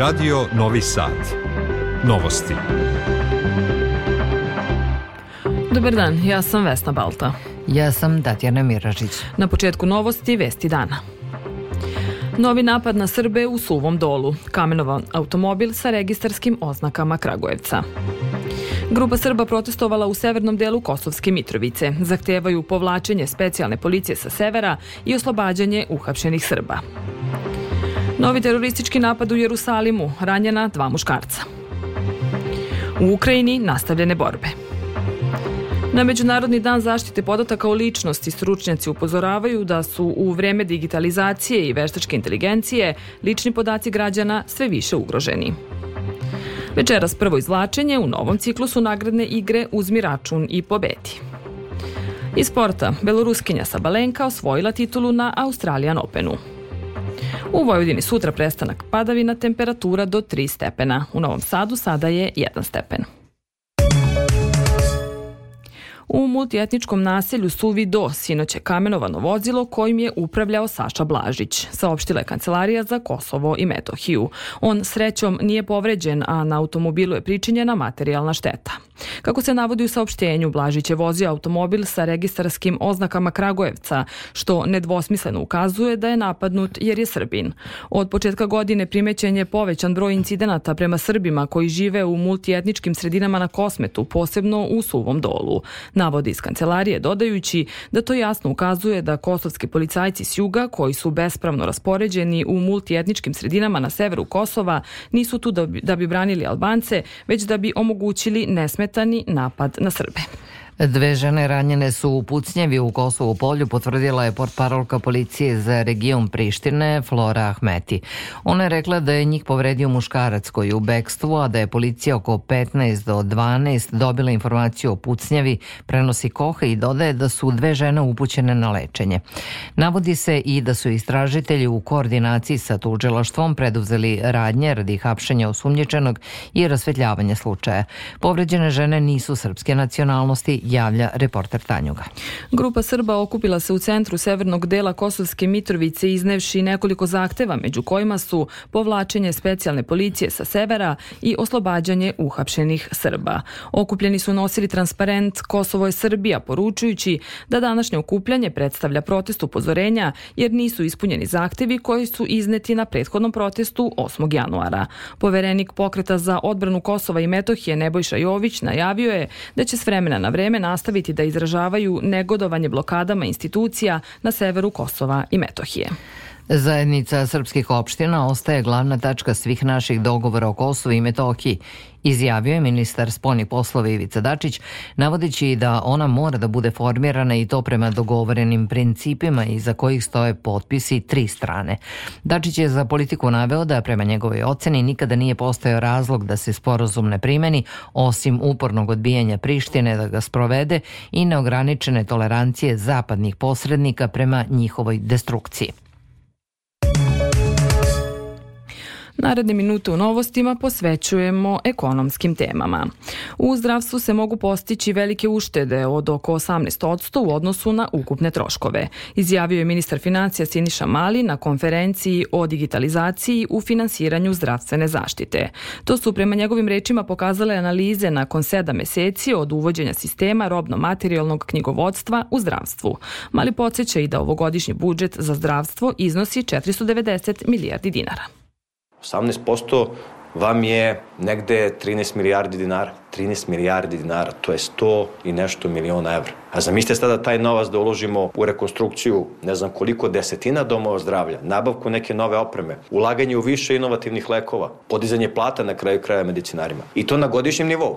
Radio Novi Sad. Novosti. Dobar dan, ja sam Vesna Balta. Ja sam Tatjana Miražić. Na početku novosti Vesti dana. Novi napad na Srbe u Suvom dolu. Kamenovan automobil sa registarskim oznakama Kragujevca. Grupa Srba protestovala u severnom delu Kosovske Mitrovice. Zahtevaju povlačenje specijalne policije sa severa i oslobađanje uhapšenih Srba. Novi teroristički napad u Jerusalimu, ranjena dva muškarca. U Ukrajini nastavljene borbe. Na Međunarodni dan zaštite podataka o ličnosti stručnjaci upozoravaju da su u vreme digitalizacije i veštačke inteligencije lični podaci građana sve više ugroženi. Večeras prvo izvlačenje u novom ciklusu nagradne igre Uzmi račun i pobedi. Iz sporta, Beloruskinja Sabalenka osvojila titulu na Australian Openu. U Vojvodini sutra prestanak padavina temperatura do 3 stepena. U Novom Sadu sada je 1 stepen. U multietničkom naselju Suvi Do sinoć je kamenovano vozilo kojim je upravljao Saša Blažić, saopštila je Kancelarija za Kosovo i Metohiju. On srećom nije povređen, a na automobilu je pričinjena materijalna šteta. Kako se navodi u saopštenju, Blažić je vozio automobil sa registarskim oznakama Kragujevca, što nedvosmisleno ukazuje da je napadnut jer je Srbin. Od početka godine primećen je povećan broj incidenata prema Srbima koji žive u multietničkim sredinama na Kosmetu, posebno u Suvom dolu navode iz kancelarije dodajući da to jasno ukazuje da kosovski policajci s juga, koji su bespravno raspoređeni u multietničkim sredinama na severu Kosova, nisu tu da bi, da bi branili Albance, već da bi omogućili nesmetani napad na Srbe. Dve žene ranjene su u pucnjevi u Kosovu polju, potvrdila je portparolka policije za region Prištine Flora Ahmeti. Ona je rekla da je njih povredio muškarac koji u bekstvu, a da je policija oko 15 do 12 dobila informaciju o pucnjevi, prenosi Koha i dodaje da su dve žene upućene na lečenje. Navodi se i da su istražitelji u koordinaciji sa tužilaštvom preduzeli radnje radi hapšenja osumnjičenog i rasvetljavanja slučaja. Povređene žene nisu srpske nacionalnosti, javlja reporter Tanjuga. Grupa Srba okupila se u centru severnog dela Kosovske Mitrovice iznevši nekoliko zahteva, među kojima su povlačenje specijalne policije sa severa i oslobađanje uhapšenih Srba. Okupljeni su nosili transparent Kosovo je Srbija, poručujući da današnje okupljanje predstavlja protest upozorenja jer nisu ispunjeni zahtevi koji su izneti na prethodnom protestu 8. januara. Poverenik pokreta za odbranu Kosova i Metohije Nebojša Jović najavio je da će s vremena na vreme vreme nastaviti da izražavaju negodovanje blokadama institucija na severu Kosova i Metohije. Zajednica srpskih opština ostaje glavna tačka svih naših dogovora o Kosovu i Metohiji izjavio je ministar spolnih poslova Ivica Dačić, navodeći da ona mora da bude formirana i to prema dogovorenim principima iza kojih stoje potpisi tri strane. Dačić je za politiku naveo da prema njegovoj oceni nikada nije postojao razlog da se sporozum ne primeni, osim upornog odbijanja Prištine da ga sprovede i neograničene tolerancije zapadnih posrednika prema njihovoj destrukciji. Naredne minute u novostima posvećujemo ekonomskim temama. U zdravstvu se mogu postići velike uštede od oko 18% u odnosu na ukupne troškove, izjavio je ministar financija Siniša Mali na konferenciji o digitalizaciji u finansiranju zdravstvene zaštite. To su prema njegovim rečima pokazale analize nakon 7 meseci od uvođenja sistema robno-materijalnog knjigovodstva u zdravstvu. Mali podsjeća i da ovogodišnji budžet za zdravstvo iznosi 490 milijardi dinara. 18% vam je negde 13 milijardi dinara. 13 milijardi dinara, to je 100 i nešto miliona evra. A zamislite sada taj novac da uložimo u rekonstrukciju ne znam koliko desetina domova zdravlja, nabavku neke nove opreme, ulaganje u više inovativnih lekova, podizanje plata na kraju kraja medicinarima. I to na godišnjem nivou.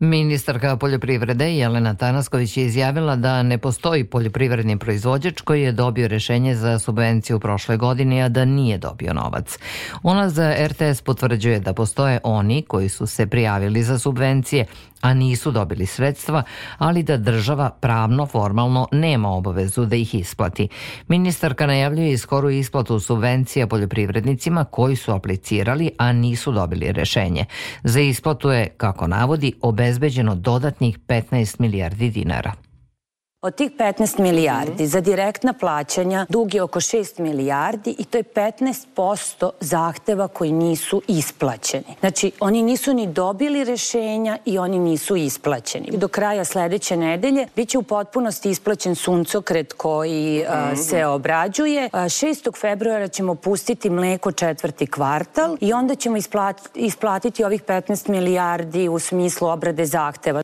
Ministarka poljoprivrede Jelena Tanasković je izjavila da ne postoji poljoprivredni proizvođač koji je dobio rešenje za subvenciju u prošle godine, a da nije dobio novac. Ona za RTS potvrđuje da postoje oni koji su se prijavili za subvencije, a nisu dobili sredstva, ali da država pravno formalno nema obavezu da ih isplati. Ministarka najavljuje iskoru isplatu subvencija poljoprivrednicima koji su aplicirali, a nisu dobili rešenje. Za isplatu je, kako navodi, obezbeđenje obezbeđeno dodatnih 15 milijardi dinara. Od tih 15 mhm. milijardi za direktna plaćanja dug je oko 6 milijardi i to je 15% zahteva koji nisu isplaćeni. Znači, oni nisu ni dobili rešenja i oni nisu isplaćeni. Do kraja sledeće nedelje biće u potpunosti isplaćen suncokret koji a, mhm. se obrađuje. A, 6. februara ćemo pustiti mleko četvrti kvartal i onda ćemo isplatiti ovih 15 milijardi u smislu obrade zahteva.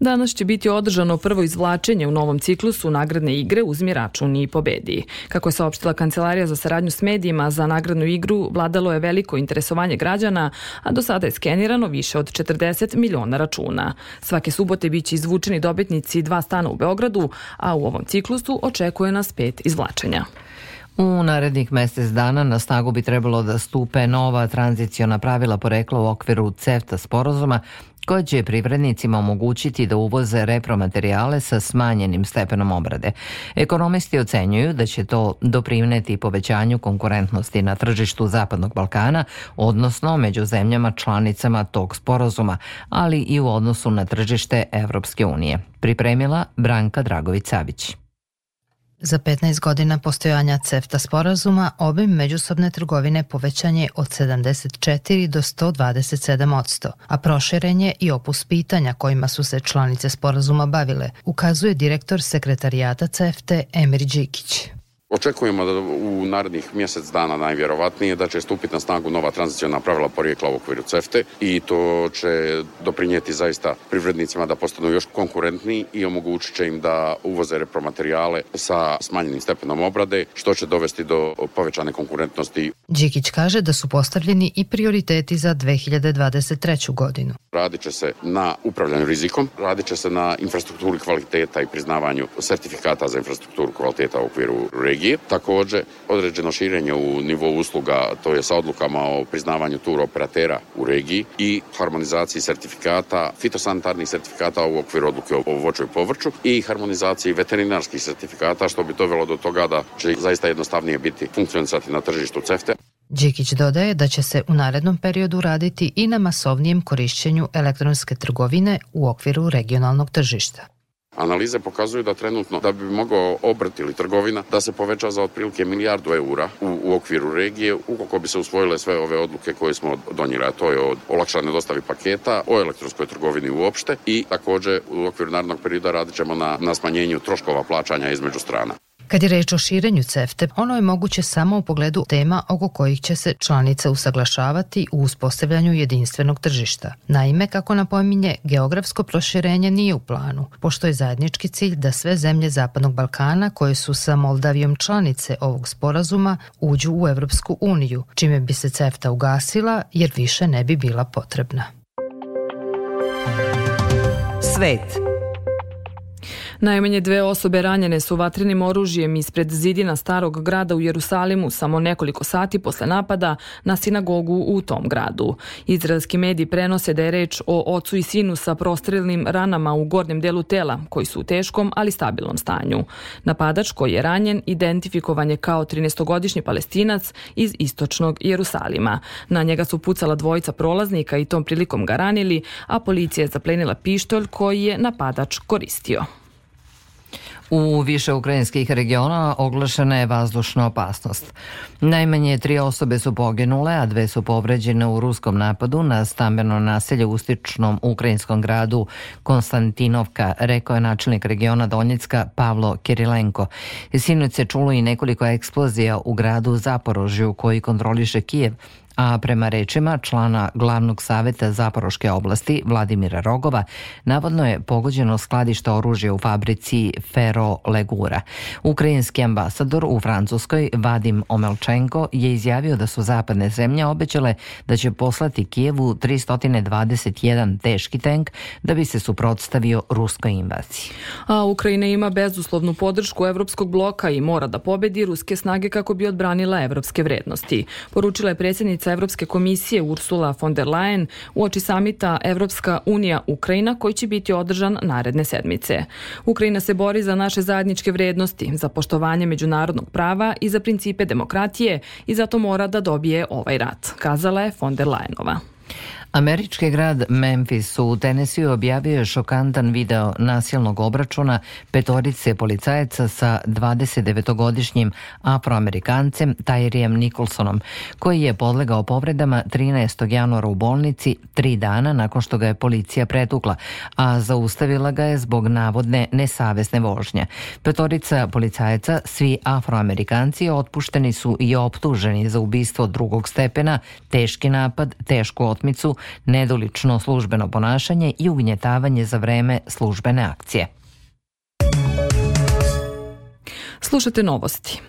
Danas će biti održano prvo izvlačenje u novom ciklusu nagradne igre Uzmi račun i pobedi. Kako je saopštila Kancelarija za saradnju s medijima za nagradnu igru, vladalo je veliko interesovanje građana, a do sada je skenirano više od 40 miliona računa. Svake subote biće izvučeni dobitnici dva stana u Beogradu, a u ovom ciklusu očekuje nas pet izvlačenja. U narednih mesec dana na snagu bi trebalo da stupe nova tranziciona pravila porekla u okviru CEFTA sporozuma koje će privrednicima omogućiti da uvoze repromaterijale sa smanjenim stepenom obrade. Ekonomisti ocenjuju da će to doprineti povećanju konkurentnosti na tržištu Zapadnog Balkana, odnosno među zemljama članicama tog sporazuma, ali i u odnosu na tržište Evropske unije. Pripremila Branka Dragović-Savić. Za 15 godina postojanja CEFTA sporazuma obim međusobne trgovine povećan je od 74 do 127 odsto, a proširenje i opus pitanja kojima su se članice sporazuma bavile, ukazuje direktor sekretarijata CEFTE Emir Đikić. Očekujemo da u narednih mjesec dana najvjerovatnije da će stupiti na snagu nova tranzicijona pravila porijekla u okviru CEFTE i to će doprinijeti zaista privrednicima da postanu još konkurentniji i omogućit će im da uvoze repromaterijale sa smanjenim stepenom obrade što će dovesti do povećane konkurentnosti. Đikić kaže da su postavljeni i prioriteti za 2023. godinu. Radit će se na upravljanju rizikom, radit će se na infrastrukturi kvaliteta i priznavanju sertifikata za infrastrukturu kvaliteta u okviru regije regiji. Takođe, određeno širenje u nivou usluga, to je sa odlukama o priznavanju tur operatera u regiji i harmonizaciji sertifikata, fitosanitarnih sertifikata u okviru odluke o voćoj povrću i harmonizaciji veterinarskih sertifikata, što bi dovelo do toga da će zaista jednostavnije biti funkcionisati na tržištu CEFTE. Đikić dodaje da će se u narednom periodu raditi i na masovnijem korišćenju elektronske trgovine u okviru regionalnog tržišta. Analize pokazuju da trenutno da bi mogao obrt ili trgovina da se poveća za otprilike milijardu eura u, u okviru regije ukoliko bi se usvojile sve ove odluke koje smo donijeli, a to je od olakšane dostavi paketa, o elektronskoj trgovini uopšte i takođe u okviru narednog perioda radit ćemo na, na smanjenju troškova plaćanja između strana. Kad je reč o širenju CEFTE, ono je moguće samo u pogledu tema oko kojih će se članice usaglašavati u uspostavljanju jedinstvenog tržišta. Naime, kako napominje, geografsko proširenje nije u planu, pošto je zajednički cilj da sve zemlje Zapadnog Balkana koje su sa Moldavijom članice ovog sporazuma uđu u Evropsku uniju, čime bi se CEFTA ugasila jer više ne bi bila potrebna. Svet. Najmanje dve osobe ranjene su vatrenim oružjem ispred zidina starog grada u Jerusalimu samo nekoliko sati posle napada na sinagogu u tom gradu. Izraelski mediji prenose da je reč o ocu i sinu sa prostrelnim ranama u gornjem delu tela, koji su u teškom, ali stabilnom stanju. Napadač koji je ranjen identifikovan je kao 13-godišnji palestinac iz istočnog Jerusalima. Na njega su pucala dvojica prolaznika i tom prilikom ga ranili, a policija je zaplenila pištolj koji je napadač koristio. U više ukrajinskih regiona oglašena je vazdušna opasnost. Najmanje tri osobe su poginule, a dve su povređene u ruskom napadu na stambeno naselje u stičnom ukrajinskom gradu Konstantinovka, rekao je načelnik regiona Donjecka Pavlo Kirilenko. Sinoć se čulo i nekoliko eksplozija u gradu Zaporožju koji kontroliše Kijev, a prema rečima člana Glavnog saveta Zaporoške oblasti Vladimira Rogova, navodno je pogođeno skladište oružja u fabrici Fero Legura. Ukrajinski ambasador u Francuskoj Vadim Omelčenko je izjavio da su zapadne zemlje obećale da će poslati Kijevu 321 teški tank da bi se suprotstavio ruskoj invaziji. A Ukrajina ima bezuslovnu podršku evropskog bloka i mora da pobedi ruske snage kako bi odbranila evropske vrednosti. Poručila je predsjednica predsednica Evropske komisije Ursula von der Leyen uoči samita Evropska unija Ukrajina koji će biti održan naredne sedmice. Ukrajina se bori za naše zajedničke vrednosti, za poštovanje međunarodnog prava i za principe demokratije i zato mora da dobije ovaj rat, kazala je von der Leyenova. Američki grad Memphis u Tennessee objavio je šokantan video nasilnog obračuna petorice policajaca sa 29-godišnjim afroamerikancem Tyrijem Nicholsonom, koji je podlegao povredama 13. januara u bolnici tri dana nakon što ga je policija pretukla, a zaustavila ga je zbog navodne nesavesne vožnje. Petorica policajaca, svi afroamerikanci, otpušteni su i optuženi za ubistvo drugog stepena, teški napad, tešku otmicu, nedolično službeno ponašanje i ugnjetavanje za vreme službene akcije. Slušate novosti.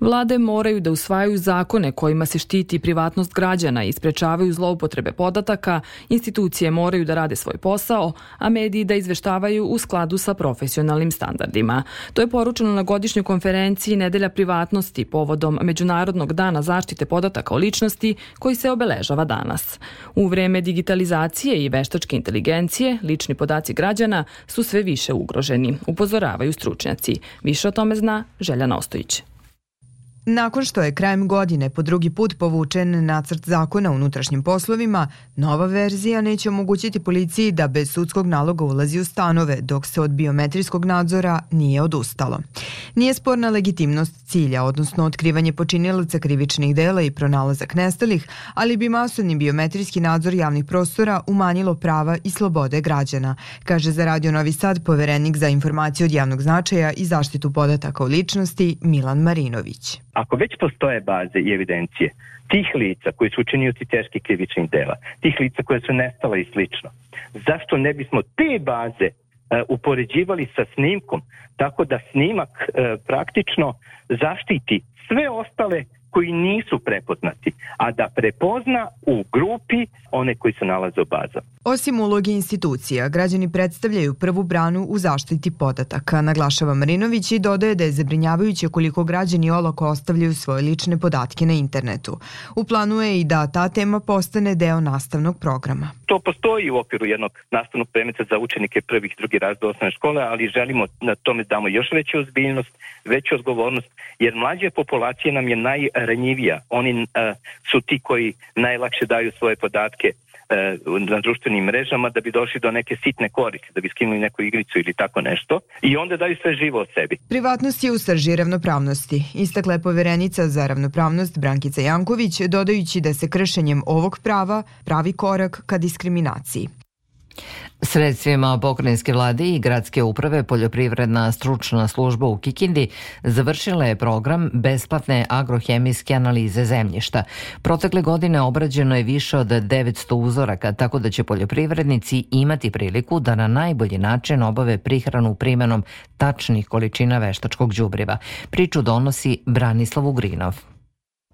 Vlade moraju da usvajaju zakone kojima se štiti privatnost građana i sprečavaju zloupotrebe podataka, institucije moraju da rade svoj posao, a mediji da izveštavaju u skladu sa profesionalnim standardima. To je poručeno na godišnjoj konferenciji Nedelja privatnosti povodom Međunarodnog dana zaštite podataka o ličnosti koji se obeležava danas. U vreme digitalizacije i veštačke inteligencije lični podaci građana su sve više ugroženi, upozoravaju stručnjaci. Više o tome zna Željana Ostojić. Nakon što je krajem godine po drugi put povučen nacrt zakona o unutrašnjim poslovima, nova verzija neće omogućiti policiji da bez sudskog naloga ulazi u stanove, dok se od biometrijskog nadzora nije odustalo. Nije sporna legitimnost cilja, odnosno otkrivanje počinilaca krivičnih dela i pronalazak nestalih, ali bi masovni biometrijski nadzor javnih prostora umanjilo prava i slobode građana, kaže za Radio Novi Sad poverenik za informacije od javnog značaja i zaštitu podataka o ličnosti Milan Marinović ako već postoje baze i evidencije tih lica koji su učinioci teških krivičnih dela, tih lica koja su nestala i slično, zašto ne bismo te baze e, upoređivali sa snimkom, tako da snimak e, praktično zaštiti sve ostale koji nisu prepoznati, a da prepozna u grupi one koji se nalaze u bazama. Osim uloge institucija, građani predstavljaju prvu branu u zaštiti podataka, naglašava Marinović i dodaje da je zabrinjavajuće koliko građani olako ostavljaju svoje lične podatke na internetu. U je i da ta tema postane deo nastavnog programa. To postoji u okviru jednog nastavnog predmeta za učenike prvih i drugi razreda osnovne škole, ali želimo na tome damo još veću ozbiljnost, veću odgovornost jer mlađe populacije nam je najranjivija. Oni uh, su ti koji najlakše daju svoje podatke eh, na društvenim mrežama da bi došli do neke sitne koriste, da bi skinuli neku igricu ili tako nešto i onda daju sve živo od sebi. Privatnost je u srži ravnopravnosti. Istakla je poverenica za ravnopravnost Brankica Janković, dodajući da se kršenjem ovog prava pravi korak ka diskriminaciji. Sredstvima pokrajinske vlade i gradske uprave Poljoprivredna stručna služba u Kikindi završila je program besplatne agrohemijske analize zemljišta. Protekle godine obrađeno je više od 900 uzoraka, tako da će poljoprivrednici imati priliku da na najbolji način obave prihranu primenom tačnih količina veštačkog đubriva. Priču donosi Branislav Ugrinov.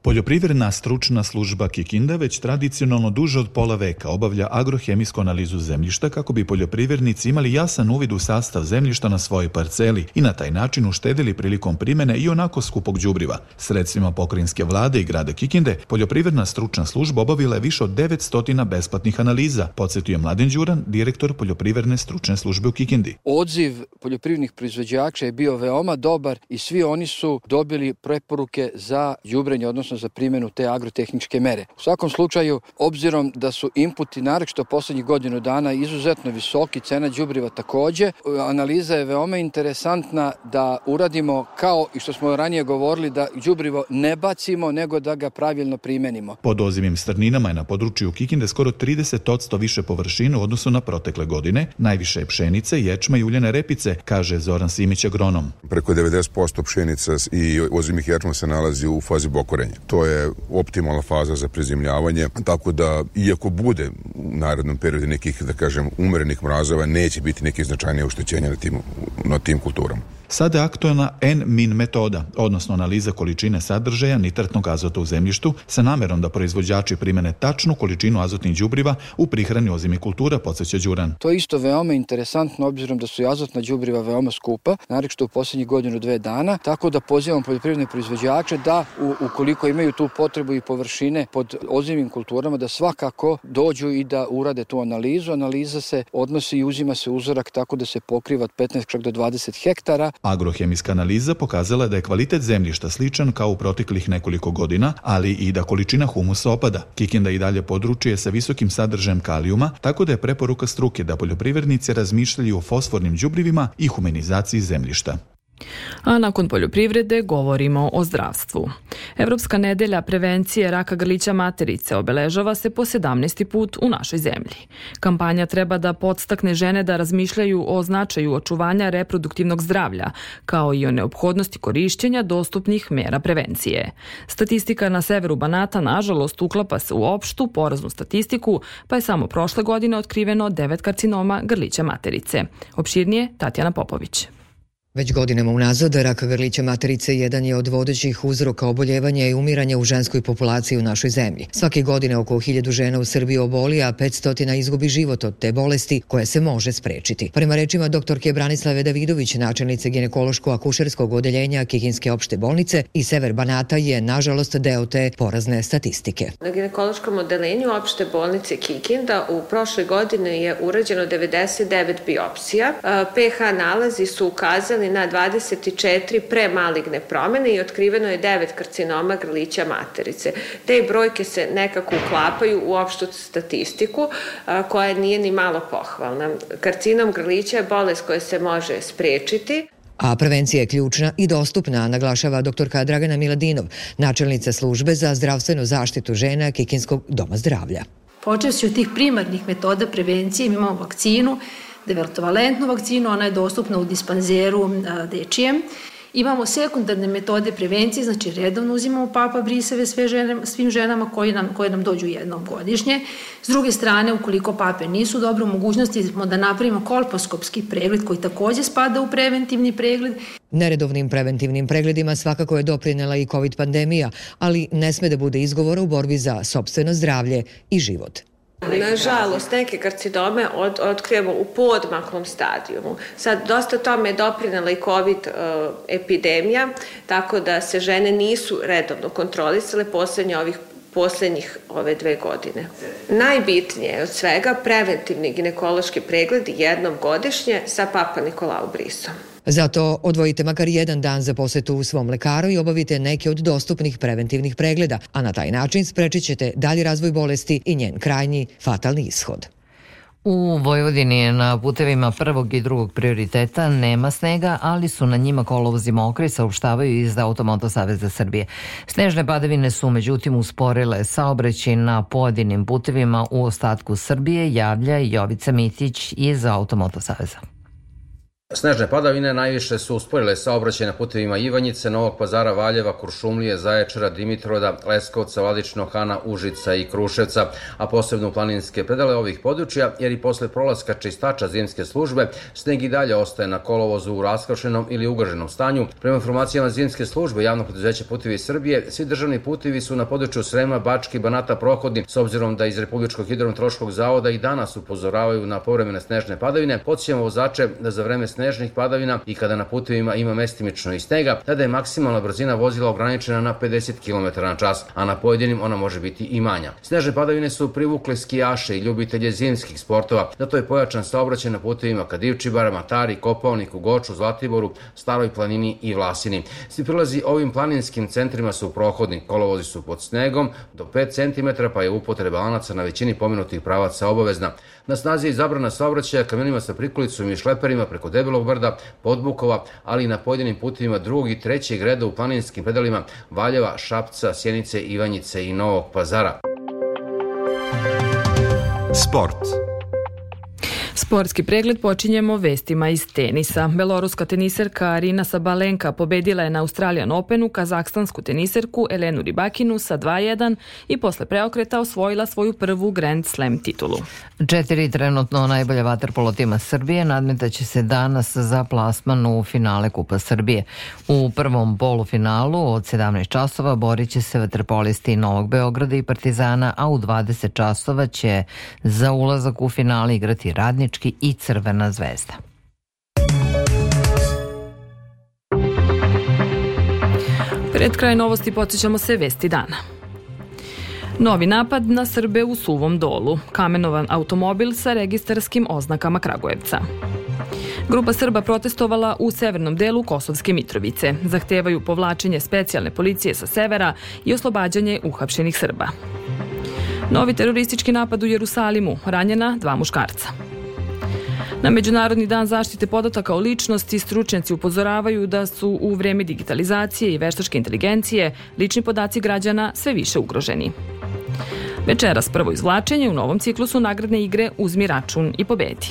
Poljoprivredna stručna služba Kikinda već tradicionalno duže od pola veka obavlja agrohemijsku analizu zemljišta kako bi poljoprivrednici imali jasan uvid u sastav zemljišta na svojoj parceli i na taj način uštedili prilikom primene i onako skupog đubriva. Sredstvima pokrinjske vlade i grada Kikinde poljoprivredna stručna služba obavila je više od 900 besplatnih analiza, podsjetio Mladen Đuran, direktor poljoprivredne stručne službe u Kikindi. Odziv poljoprivrednih proizvođača je bio veoma dobar i svi oni su dobili preporuke za đubrenje, odnosno odnosno za primjenu te agrotehničke mere. U svakom slučaju, obzirom da su inputi naročito poslednjih godinu dana izuzetno visoki, cena đubriva takođe, e, analiza je veoma interesantna da uradimo kao i što smo ranije govorili da đubrivo ne bacimo nego da ga pravilno primenimo. Pod ozimim strninama je na području Kikinde skoro 30% više površinu u odnosu na protekle godine, najviše je pšenice, ječma i uljene repice, kaže Zoran Simić agronom. Preko 90% pšenica i ozimih ječma se nalazi u fazi bokorenja to je optimalna faza za prezimljavanje, tako da iako bude u narednom periodu nekih, da kažem, umerenih mrazova, neće biti nekih značajnije oštećenja na tim, na tim kulturama. Sada je aktualna N-min metoda, odnosno analiza količine sadržaja nitratnog azota u zemljištu sa namerom da proizvođači primene tačnu količinu azotnih đubriva u prihrani ozimi kultura, podsjeća Đuran. To je isto veoma interesantno obzirom da su azotna đubriva veoma skupa, naročito u poslednjih godinu dve dana, tako da pozivamo poljoprivredne proizvođače da u, ukoliko imaju tu potrebu i površine pod ozimim kulturama da svakako dođu i da urade tu analizu. Analiza se odnosi i uzima se uzorak tako da se pokriva od 15 čak do 20 hektara Agrohemijska analiza pokazala je da je kvalitet zemljišta sličan kao u proteklih nekoliko godina, ali i da količina humusa opada. Kikinda i dalje područje sa visokim sadržajem kalijuma, tako da je preporuka struke da poljoprivrednici razmišljaju o fosfornim đubrivima i humanizaciji zemljišta. A nakon poljoprivrede govorimo o zdravstvu. Evropska nedelja prevencije raka grlića materice obeležava se po 17. put u našoj zemlji. Kampanja treba da podstakne žene da razmišljaju o značaju očuvanja reproduktivnog zdravlja, kao i o neophodnosti korišćenja dostupnih mera prevencije. Statistika na severu Banata, nažalost, uklapa se u opštu poraznu statistiku, pa je samo prošle godine otkriveno devet karcinoma grlića materice. Opširnije Tatjana Popović. Već godinama unazad rak grlića materice jedan je od vodećih uzroka oboljevanja i umiranja u ženskoj populaciji u našoj zemlji. Svake godine oko 1000 žena u Srbiji oboli, a 500 izgubi život od te bolesti koja se može sprečiti. Prema rečima doktorke Branislave Davidović, načelnice ginekološko-akušerskog odeljenja Kikinske opšte bolnice i Sever Banata je, nažalost, deo te porazne statistike. Na ginekološkom odeljenju opšte bolnice Kikinda u prošle godine je urađeno 99 biopsija. PH nalazi su ukazani ukazani na 24 premaligne promene i otkriveno je 9 karcinoma grlića materice. Te brojke se nekako uklapaju u opštu statistiku koja nije ni malo pohvalna. Karcinom grlića je bolest koja se može sprečiti. A prevencija je ključna i dostupna, naglašava doktorka Dragana Miladinov, načelnica službe za zdravstvenu zaštitu žena Kikinskog doma zdravlja. Počeo od tih primarnih metoda prevencije, imamo vakcinu, devertovalentnu vakcinu, ona je dostupna u dispanzeru dečije. Imamo sekundarne metode prevencije, znači redovno uzimamo papa briseve sve žene, svim ženama koji nam, koje nam dođu jednom godišnje. S druge strane, ukoliko pape nisu dobro mogućnosti smo da napravimo kolposkopski pregled koji takođe spada u preventivni pregled. Neredovnim preventivnim pregledima svakako je doprinela i COVID pandemija, ali ne sme da bude izgovora u borbi za sobstveno zdravlje i život. Nažalost, neke karcinome od, otkrijemo u podmaklom stadijumu. Sad, dosta tome je doprinala i COVID e, epidemija, tako da se žene nisu redovno kontrolisale poslednje ovih poslednjih ove dve godine. Najbitnije od svega preventivni ginekološki pregledi jednom godišnje sa papa Nikolao Brisom. Zato odvojite makar jedan dan za posetu u svom lekaru i obavite neke od dostupnih preventivnih pregleda, a na taj način sprečit ćete dalji razvoj bolesti i njen krajnji fatalni ishod. U Vojvodini na putevima prvog i drugog prioriteta nema snega, ali su na njima kolovozi mokri, saopštavaju iz Automoto Saveza Srbije. Snežne padavine su međutim usporile saobraćaj na pojedinim putevima u ostatku Srbije, javlja Jovica Mitić iz Automoto Saveza. Snežne padavine najviše su usporile saobraćaj na putevima Ivanjice, Novog pazara, Valjeva, Kuršumlije, Zaječara, Dimitroda, Leskovca, Vladično, Hana, Užica i Kruševca, a posebno u planinske predale ovih područja, jer i posle prolaska čistača zimske službe, sneg i dalje ostaje na kolovozu u raskršenom ili ugaženom stanju. Prema informacijama zimske službe javnog preduzeća Putevi Srbije, svi državni putevi su na području Srema, Bački, Banata prohodni, s obzirom da iz Republičkog hidrometeorološkog zavoda i danas upozoravaju na povremene snežne padavine, podsjećamo vozače da za vreme snežnih padavina i kada na putevima ima mestimično i snega, tada je maksimalna brzina vozila ograničena na 50 km na čas, a na pojedinim ona može biti i manja. Snežne padavine su privukle skijaše i ljubitelje zimskih sportova, zato je pojačan saobraćaj na putevima ka Divčibara, Matari, Kopalniku, Goču, Zlatiboru, Staroj planini i Vlasini. Svi prilazi ovim planinskim centrima su prohodni, kolovozi su pod snegom do 5 cm pa je upotreba lanaca na većini pomenutih pravaca obavezna. Na snazi je zabrana saobraćaja kamenima sa prikolicom i šleperima preko debel Pregelog brda, Podbukova, ali i na pojedinim putevima drugog i trećeg reda u planinskim predelima Valjeva, Šapca, Sjenice, Ivanjice i Novog Pazara. Sport. Sportski pregled počinjemo vestima iz tenisa. Beloruska teniserka Arina Sabalenka pobedila je na Australian Openu kazahstansku teniserku Elenu Ribakinu sa 2-1 i posle preokreta osvojila svoju prvu Grand Slam titulu. Četiri trenutno najbolja vaterpolo tima Srbije nadmetaće se danas za plasman u finale Kupa Srbije. U prvom polufinalu od 17 časova boriće se vaterpolisti Novog Beograda i Partizana, a u 20 časova će za ulazak u finale igrati radni radnički i crvena zvezda. Pred kraj novosti podsjećamo se vesti dana. Novi napad na Srbe u Suvom dolu. Kamenovan automobil sa registarskim oznakama Kragujevca. Grupa Srba protestovala u severnom delu Kosovske Mitrovice. Zahtevaju povlačenje specijalne policije sa severa i oslobađanje uhapšenih Srba. Novi teroristički napad u Jerusalimu. Ranjena dva muškarca. Na Međunarodni dan zaštite podataka o ličnosti stručnjaci upozoravaju da su u vreme digitalizacije i veštačke inteligencije lični podaci građana sve više ugroženi. Večeras prvo izvlačenje u novom ciklusu nagradne igre Uzmi račun i pobedi.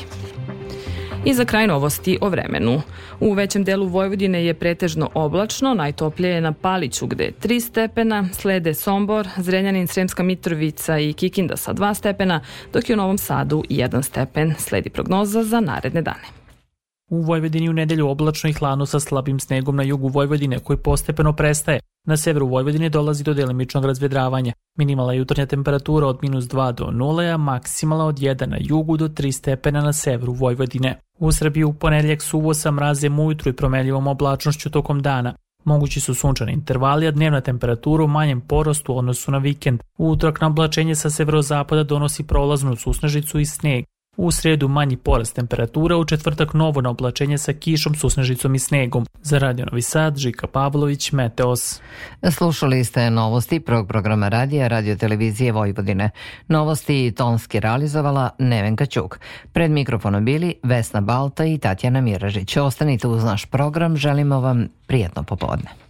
I za kraj novosti o vremenu. U većem delu Vojvodine je pretežno oblačno, najtoplije je na Paliću gde je 3 stepena, slede Sombor, Zrenjanin, Sremska Mitrovica i Kikinda sa 2 stepena, dok je u Novom Sadu 1 stepen. Sledi prognoza za naredne dane. U Vojvodini u nedelju oblačno i hladno sa slabim snegom na jugu Vojvodine koji postepeno prestaje, Na severu Vojvodine dolazi do delimičnog razvedravanja. Minimala jutarnja temperatura od minus 2 do 0, a maksimala od 1 na jugu do 3 stepena na severu Vojvodine. U Srbiji u ponedljak suvo sa mrazem ujutru i promenljivom oblačnošću tokom dana. Mogući su sunčani intervali, a dnevna temperatura u manjem porastu u odnosu na vikend. U utorak na oblačenje sa severozapada donosi prolaznu susnežicu i sneg. U sredu manji porast temperatura, u četvrtak novo na oblačenje sa kišom, susnežicom i snegom. Za Radio Novi Sad, Žika Pavlović, Meteos. Slušali ste novosti prvog programa radija Radio Televizije Vojvodine. Novosti tonski realizovala Nevenka Ćuk. Pred mikrofonom bili Vesna Balta i Tatjana Miražić. Ostanite uz naš program, želimo vam prijetno popodne.